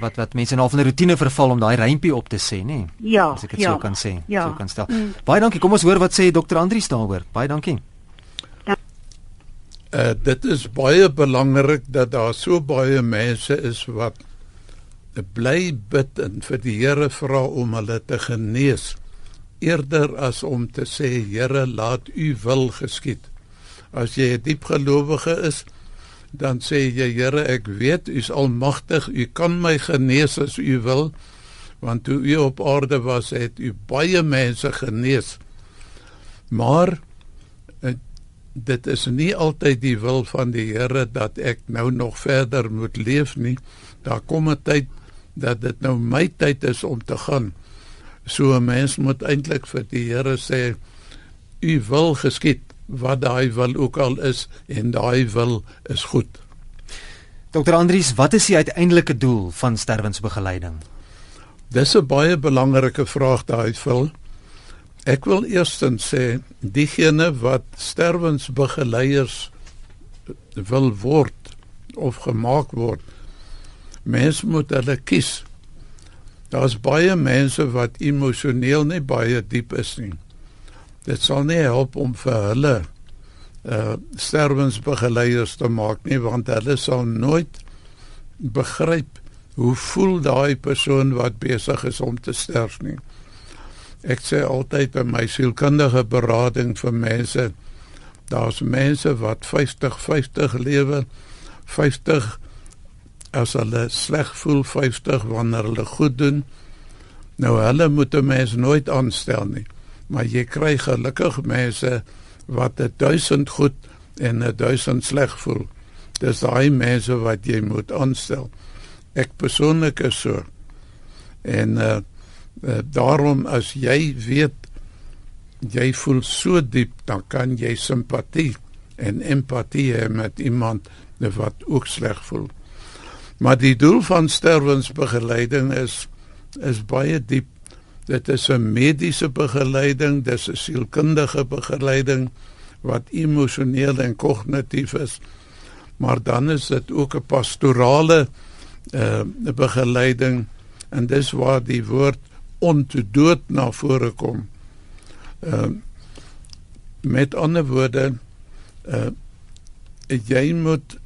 wat wat mense nou van 'n rotine verval om daai rympie op te sê, nê? Ja, as ek dit ja, so kan sê, ja. so kan stel. Mm. Baie dankie. Kom ons hoor wat sê Dr. Andrius daaroor. Baie dankie. Uh dit is baie belangrik dat daar so baie mense is wat bly bid en vir die Here vra om hulle te genees eerder as om te sê Here laat u wil geskied. As jy 'n diep gelowige is, dan sê jy Here ek weet u is almagtig, u kan my genees as u wil want toe u op aarde was het u baie mense genees. Maar dit is nie altyd die wil van die Here dat ek nou nog verder moet leef nie. Daar kom 'n tyd dat dit nou my tyd is om te gaan. So 'n mens moet eintlik vir die Here sê u wil geskied wat daai wil ook al is en daai wil is goed. Dr Andrius, wat is die uiteindelike doel van sterwensbegeleiding? Dis 'n baie belangrike vraag daai vul. Ek wil eerstens sê diegene wat sterwensbegeleiers wil word of gemaak word mens moet hulle kies daar's baie mense wat emosioneel nie baie diep is nie dit sal nie help om vir hulle uh sterwensbegeleiers te maak nie want hulle sal nooit begryp hoe voel daai persoon wat besig is om te sterf nie Ek sê altyd in my sielkundige berading vir mense, daar's mense wat 50 50 lewe, 50 as hulle sleg voel, 50 wanneer hulle goed doen. Nou hulle moet 'n mens nooit aanstel nie. Maar jy kry gelukkig mense wat 1000 goed en 1000 sleg voel. Dis daai mense wat jy moet aanstel. Ek persoonlik is so. En uh Uh, daarom as jy weet jy voel so diep dan kan jy simpatie en empatie hê met iemand wat ook sleg voel. Maar die doel van sterwensbegeleiding is is baie diep. Dit is 'n mediese begeleiding, dis 'n sielkundige begeleiding wat emosioneel en kognitief is. Maar dan is dit ook 'n pastorale uh begeleiding en dis waar die woord ontodood na vore kom. Ehm uh, met ander woorde uh jy moet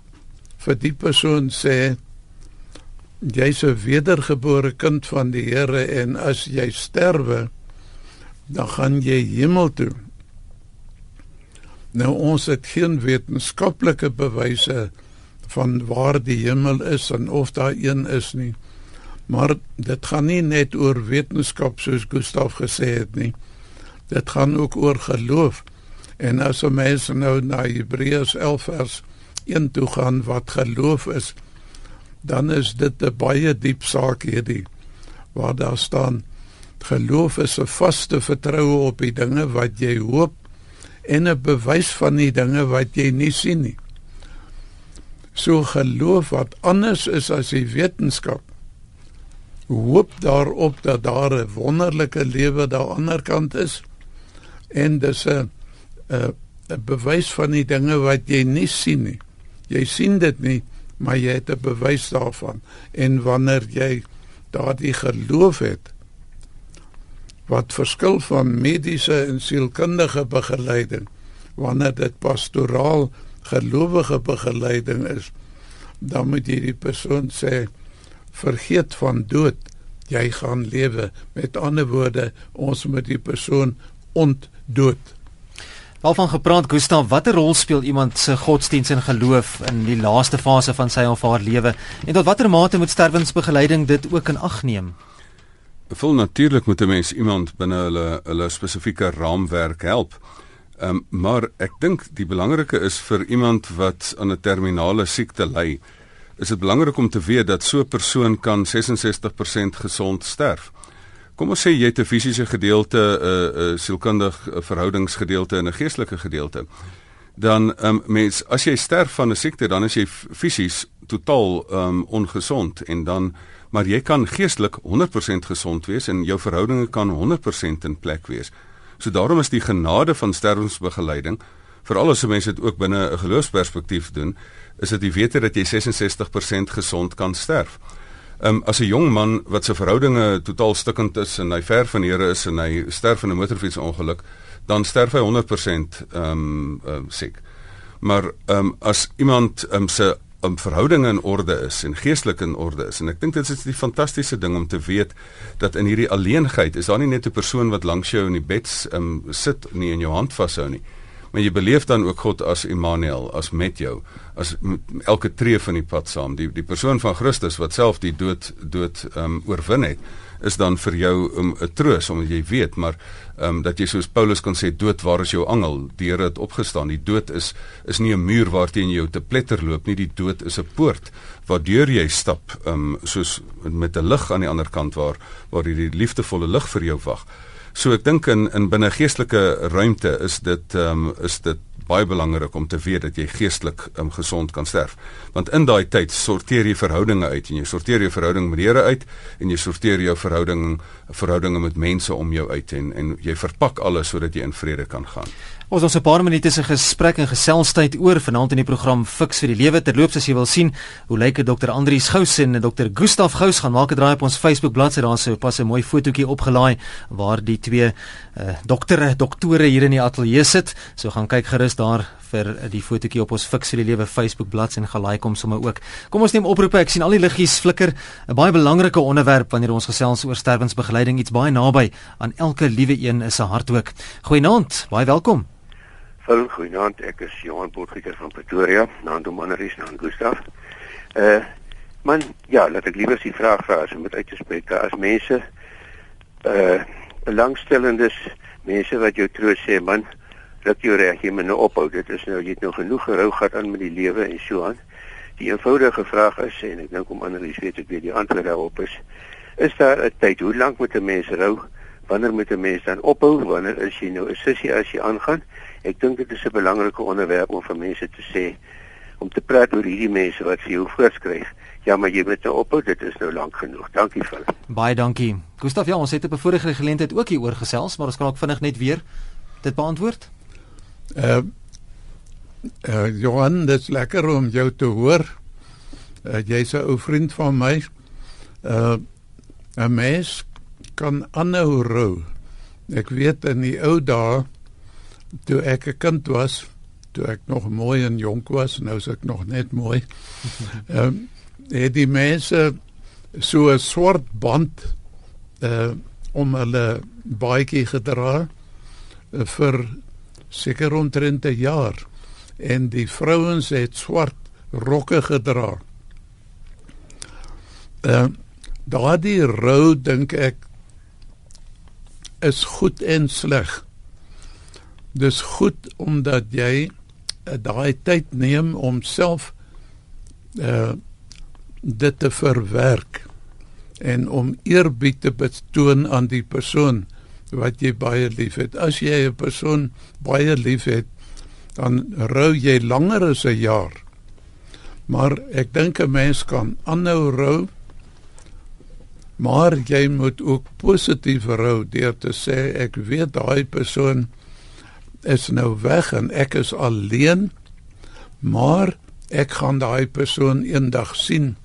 vir die persoon sê jy's 'n wedergebore kind van die Here en as jy sterwe dan gaan jy hemel toe. Nou ons het geen wetenskaplike bewyse van waar die hemel is en of daar een is nie. Maar dit gaan nie net oor wetenskap soos Gustaf gesê het nie. Dit gaan ook oor geloof. En as ons mense nou na Hebreërs 11 vers 1 toe gaan wat geloof is, dan is dit 'n baie diep saak hierdie waar daar staan geloof is 'n vaste vertroue op die dinge wat jy hoop en 'n bewys van die dinge wat jy nie sien nie. So geloof wat anders is as die wetenskap hoop daarop dat daar 'n wonderlike lewe daar aan die ander kant is en dis 'n 'n bewys van die dinge wat jy nie sien nie. Jy sien dit nie, maar jy het 'n bewys daarvan. En wanneer jy daardie geloof het wat verskil van mediese en sielkundige begeleiding wanneer dit pastoraal gelowige begeleiding is, dan moet jy die persoon sê vergeet van dood jy gaan lewe met ander woorde ons moet die persoon ontdood Alvan gepraat Gustav watter rol speel iemand se godsdiens en geloof in die laaste fase van sy of haar lewe en tot watter mate moet sterwensbegeleiding dit ook in ag neem Vol natuurlik moet 'n mens iemand binne hulle hulle spesifieke raamwerk help. Ehm um, maar ek dink die belangrike is vir iemand wat aan 'n terminale siekte ly, is dit belangrik om te weet dat so 'n persoon kan 66% gesond sterf. Kom ons sê jy het 'n fisiese gedeelte, 'n uh, 'n uh, sielkundig uh, verhoudingsgedeelte en 'n geestelike gedeelte. Dan um, mens as jy sterf van 'n siekte, dan is jy fisies totaal um, ongesond en dan maar jy kan geestelik 100% gesond wees en jou verhoudinge kan 100% in plek wees. So daarom is die genade van sterwensbegeleiding veral as mense dit ook binne 'n geloofsperspektief doen, is dit die wete dat jy 66% gesond kan sterf. Um, as 'n jong man wat se verhoudinge totaal stikkend is en hy ver van Here is en hy sterf in 'n motorfietsongeluk, dan sterf hy 100% ehm um, um, siek. Maar ehm um, as iemand um, se um, verhoudinge in orde is en geestelik in orde is en ek dink dit is die fantastiese ding om te weet dat in hierdie alleenheid is daar nie net 'n persoon wat langs jou in die bed um, sit nie en jou hand vashou nie maar jy beleef dan ook God as Immanuel as met jou as elke tree van die pad saam. Die die persoon van Christus wat self die dood dood um, oorwin het is dan vir jou 'n um, troos omdat jy weet maar ehm um, dat jy soos Paulus kon sê dood waar is jou angel? Die Here het opgestaan. Die dood is is nie 'n muur waarteen jy jou te pletter loop nie. Die dood is 'n poort waardeur jy stap ehm um, soos met 'n lig aan die ander kant waar waar hierdie liefdevolle lig vir jou wag so ek dink in in binne geestelike ruimte is dit ehm um, is dit baie belangrik om te weet dat jy geestelik um, gesond kan sterf. Want in daai tyd sorteer jy verhoudinge uit en jy sorteer jou verhouding met die Here uit en jy sorteer jou verhouding verhoudinge met mense om jou uit en en jy verpak alles sodat jy in vrede kan gaan. Ons ons 'n paar minute se gesprek en geselsheid oor vanaand in die program Fix vir die Lewe. Terloops as jy wil sien hoe lyk Dr. Andrius Gous en Dr. Gustaf Gous gaan maak 'n draai op ons Facebook bladsy. Daar sou pas 'n mooi fotootjie opgelaai waar die twee uh, doktere, doktore hier in die ateljee sit. So gaan kyk gerus daar vir die fotootjie op ons Fix vir die Lewe Facebook bladsy en gelaai kom sommer ook. Kom ons neem oproepe. Ek sien al die liggies flikker. 'n Baie belangrike onderwerp wanneer ons gesels oor sterwensbegeleiding iets baie naby aan elke liewe een is 'n hart ook. Goeienaand, baie welkom. Hallo, goeienaand. Ek is Johan Potgieter van Pretoria, naam toe Manneries, naam Gustaf. Uh man, ja, laat ek liewer die vraag vra as om dit uit te spreek. As mense uh belangstellendes, mense wat jou troos sê, man, dat jy reg jy moet nou ophou. Dit is nou jy het nou genoeg gerou gehad aan met die lewe en so aan. Die eenvoudige vraag is en ek dink om Manneries weet ek weet die antwoord daarop is is daar 'n tyd hoe lank moet 'n mens rou? Wanneer moet 'n mens dan ophou? Wanneer is jy nou 'n sussie as jy aangaan? Ek dink dit is 'n belangrike onderwerp om vir mense te sê om te praat oor hierdie mense wat vir jou voorskryf. Ja, maar jy moet nou ophou, dit is nou lank genoeg. Dankie vir. Baie dankie. Gustaf, ja, ons het op 'n vorige geleentheid ook hier oor gesels, maar ons kan ook vinnig net weer dit beantwoord. Uh, uh Johan, dit is lekker om jou te hoor. Uh, Jy's 'n ou vriend van my. Uh 'n mens kan aanhou rou. Ek weet in die ou dae toe ek 'n kind was, toe ek nog mooi en jonk was, nou is ek nog net mooi. Ehm um, het die mense so 'n swart band uh om hulle baadjie gedra uh, vir seker omtrent 'n jaar en die vrouens het swart rokke gedra. Ehm uh, daardie rou dink ek is goed en sleg dis goed omdat jy uh, daai tyd neem om self uh dit te verwerk en om eerbied te betoon aan die persoon wat jy baie liefhet. As jy 'n persoon baie liefhet, dan rou jy langer as 'n jaar. Maar ek dink 'n mens kan aanhou rou. Maar jy moet ook positief rou deur te sê ek weet daai persoon is nou weg en ek is alleen maar ek gaan daai persoon eendag sien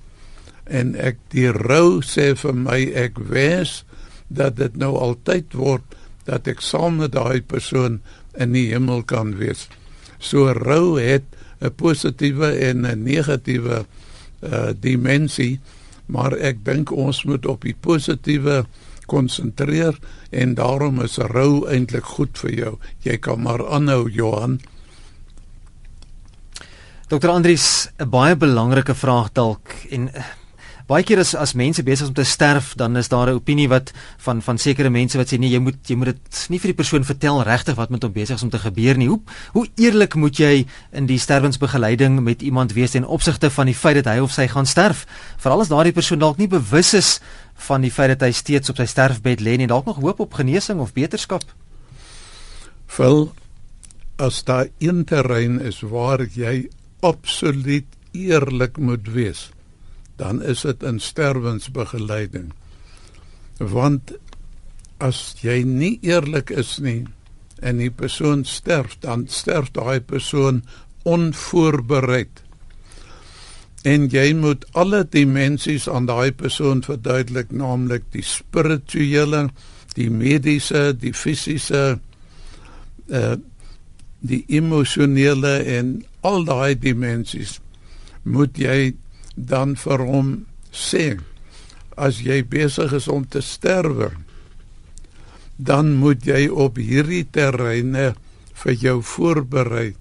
en ek die rou sê vir my ek wens dat dit nou altyd word dat ek saam met daai persoon in die hemel kan wees. So rou het 'n positiewe en 'n negatiewe uh, dimensie maar ek dink ons moet op die positiewe konsentreer en daarom is rou eintlik goed vir jou. Jy kan maar aanhou Johan. Dr. Andries, 'n baie belangrike vraag dalk en eh, baie keer as as mense besig is om te sterf, dan is daar 'n opinie wat van van sekere mense wat sê nee, jy moet jy moet dit nie vir die persoon vertel regtig wat met hom besig is om te gebeur nie. Hoe hoe eerlik moet jy in die sterwensbegeleiding met iemand wees ten opsigte van die feit dat hy of sy gaan sterf? Veral as daardie persoon dalk nie bewus is van die feit dat hy steeds op sy sterfbed lê en dalk nog hoop op genesing of beterskap. Vol as daar een terrein is waar jy absoluut eerlik moet wees, dan is dit in sterwensbegeleiding. Want as jy nie eerlik is nie en die persoon sterf, dan sterf daai persoon onvoorbereid. En jy moet alle dimensies aan daai persoon verduidelik, naamlik die spirituele, die mediese, die fisiese, uh die emosionele en al daai dimensies moet jy dan vir hom sê as jy besig is om te sterwe dan moet jy op hierdie terreine vir jou voorberei.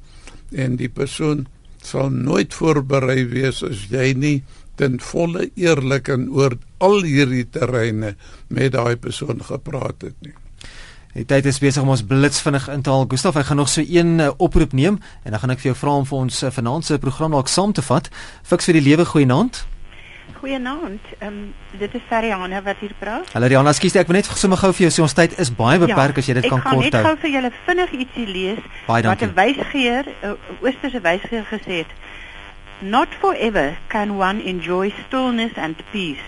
En die persoon sal nooit voorberei wees as jy nie ten volle eerlik en oor al hierdie terreine met daai persoon gepraat het nie Die tyd is besig om ons blits vinnig in te haal. Gustaf, ek gaan nog so een uh, oproep neem en dan gaan ek vir jou vra om vir ons uh, vanaand se program dalk saam te vat. Fiks vir die lewe goeienaand. Goeienaand. Ehm um, dit is Sariana wat hier praat. Hallo Riana, ekskuus, ek wil net sommer gou vir jou sê ons tyd is baie ja, beperk ja, as jy dit kan kort hou. Ek gaan net gou vir julle vinnig ietsie lees baie wat 'n wysgeer, 'n uh, Oosterse wysgeer gesê het. Not forever can one enjoy stillness and peace.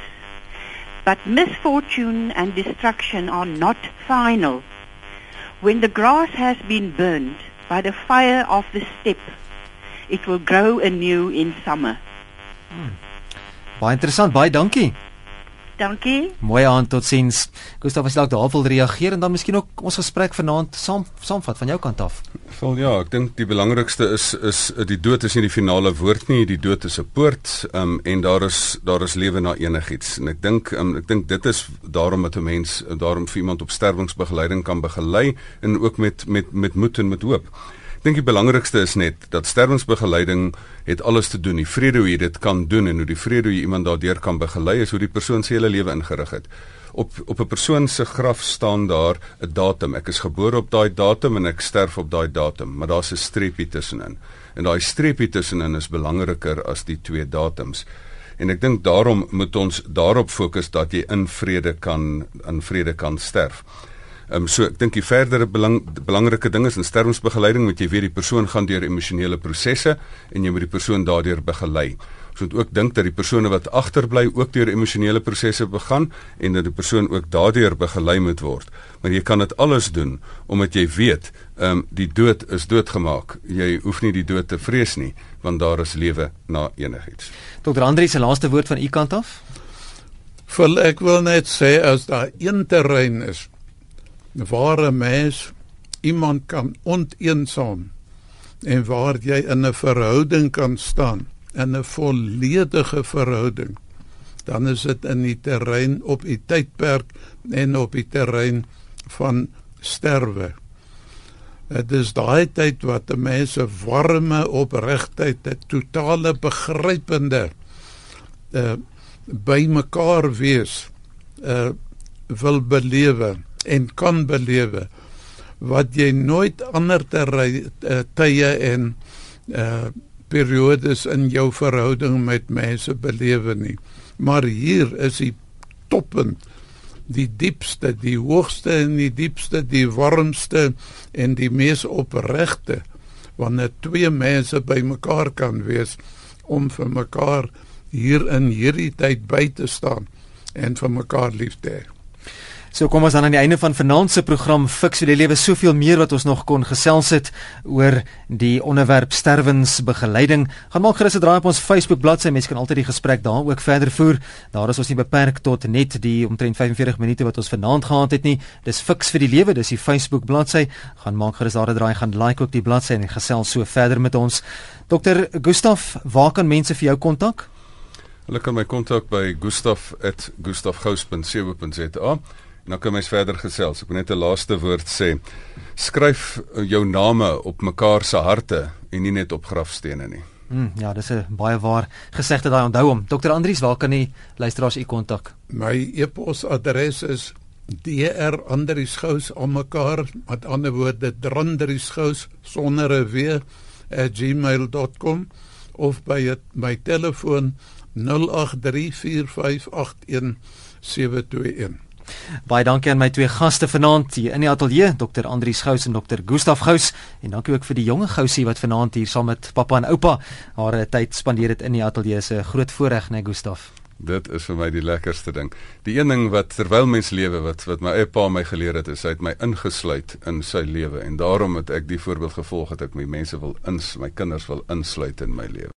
But misfortune and destruction are not final. When the grass has been burned by the fire of the steppe, it will grow anew in summer. Hmm. Baie interessant, baie dankie. Dankie. Mooi aan totsiens. Gustav, as jy dalk daar wil reageer en dan miskien ook ons gesprek vanaand saam saamvat van jou kant af. Wel ja, ek dink die belangrikste is is die dood is nie die finale woord nie, die dood is 'n poort, um, en daar is daar is lewe na enigiets. En ek dink um, ek dink dit is daarom dat 'n mens daarom vir iemand op sterwingsbegeleiding kan begelei en ook met met met moed en met hoop dink die belangrikste is net dat sterwingsbegeleiding het alles te doen. Die vrede hoe jy dit kan doen en hoe die vrede hoe jy iemand daardeur kan begelei is hoe die persoon se hele lewe ingerig het. Op op 'n persoon se graf staan daar 'n datum. Ek is gebore op daai datum en ek sterf op daai datum, maar daar's 'n streepie tussenin. En daai streepie tussenin is belangriker as die twee datums. En ek dink daarom moet ons daarop fokus dat jy in vrede kan in vrede kan sterf. Ehm um, so ek dink die verdere belang, belangrike ding is in sterwingsbegeleiding moet jy weet die persoon gaan deur emosionele prosesse en jy moet die persoon daardeur begelei. Ons moet ook dink dat die persone wat agterbly ook deur emosionele prosesse begaan en dat die persoon ook daardeur begelei moet word. Maar jy kan dit alles doen omdat jy weet, ehm um, die dood is doodgemaak. Jy hoef nie die dood te vrees nie want daar is lewe na enigiets. Dr. Andri se laaste woord van u kant af? Vol ek wil net sê as daar een terrein is waar 'n mens iemand kan onteensaam en waar jy in 'n verhouding kan staan in 'n volledige verhouding dan is dit in die terrein op die tydperk en op die terrein van sterwe. Dit is daai tyd wat 'n mens se warme opregtheid, 'n totale begrypende uh by mekaar wees uh wil belewe en kan belewe wat jy nooit ander eh, tye en uh periodes in jou verhouding met mense belewe nie. Maar hier is die toppunt die diepste die hoogste en die diepste die warmste en die mees opregte wanneer twee mense bymekaar kan wees om vir mekaar hier in hierdie tyd by te staan en vir mekaar lief te hê So kom ons dan aan die einde van vanaand se program Fix die lewe soveel meer wat ons nog kon gesels het oor die onderwerp sterwensbegeleiding. Gaan maak gerus 'n draai op ons Facebook bladsy. Mense kan altyd die gesprek daar ook verder voer. Daar is ons nie beperk tot net die omtrent 45 minute wat ons vanaand gehad het nie. Dis Fix vir die lewe, dis die Facebook bladsy. Gaan maak gerus daar 'n draai, gaan like ook die bladsy en gesels so verder met ons. Dr. Gustaf, waar kan mense vir jou kontak? Hulle kan my kontak by gustaf@gustafgous.co.za. En dan kan mens verder gesels. Ek wil net 'n laaste woord sê. Skryf jou name op mekaar se harte en nie net op grafstene nie. Mm, ja, dis 'n baie waar gesegde daai onthou hom. Dr. Andrius, waar kan jy luisteraars u kontak? My e-posadres is dr.andriesgous@mekaar, met ander woorde drandriesgous sonder 'n w @gmail.com of by het, my telefoon 0834581721 Baie dankie aan my twee gaste vanaand hier in die ateljee, Dr. Andrius Gous en Dr. Gustaf Gous en dankie ook vir die jonge Gousie wat vanaand hier saam met pappa en oupa haar tyd spandeer het in die ateljee. Se groot voorreg, né, Gustaf. Dit is vir my die lekkerste ding. Die een ding wat terwyl mens lewe wat wat my eie pa my geleer het, is hy het my ingesluit in sy lewe en daarom het ek die voorbeeld gevolg het ek my mense wil ins, my kinders wil insluit in my lewe.